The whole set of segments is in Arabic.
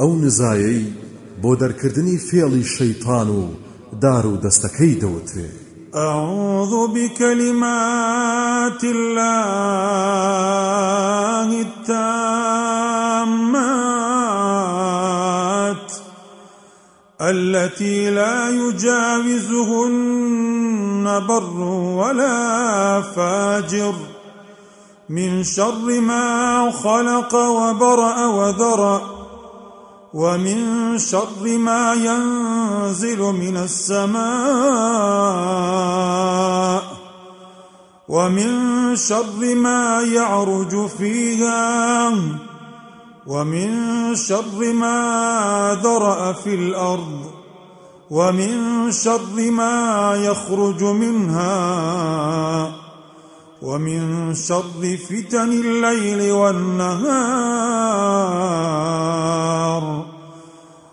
ئەو نزایەی بۆ دەرکردنی فێڵی شەیطان و دار و دەستەکەی أعوذ بكلمات الله التامات التي لا يجاوزهن بر ولا فاجر من شر ما خلق وبرأ وذرأ. ومن شر ما ينزل من السماء ومن شر ما يعرج فيها ومن شر ما ذرأ في الأرض ومن شر ما يخرج منها ومن شر فتن الليل والنهار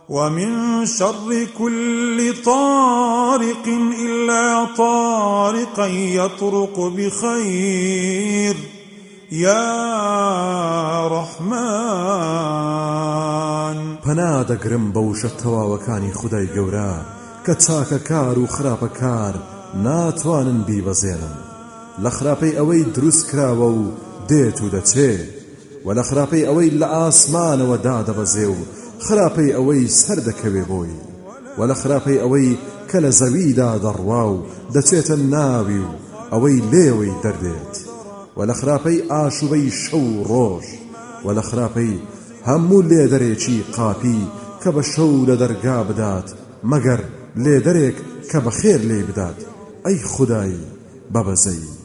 ومن شر كل طارق إلا طارقا يطرق بخير. يا رحمن. پنا دەگرم بە وشە تەواوەکانی خدای گەورە کە چاکە کار و خراپە کار ناتوانن بیبەزێنن. لە خراپەی ئەوەی دروست کراوە و دێت و دەچێ. و لە خراپەی ئەوەی لە ئاسمانەوە دادەبەزێ و خراپەی ئەوەی سەر دەکەوێ بۆی. و لە خراپەی ئەوەی کە لە زەویدا دەڕوا و دەچێتە ناوی و ئەوەی لێوەی دەردێت. و لە خراپەی ئاشوبەی شەو ڕۆژ و لە خراپەی هەموو لێدەرێکی قاپی کە بە شەو لە دەرگا بدات مەگەر لێدەرێک کە بە خێر لێ بدات. ئەی خودایی بەبەزەی!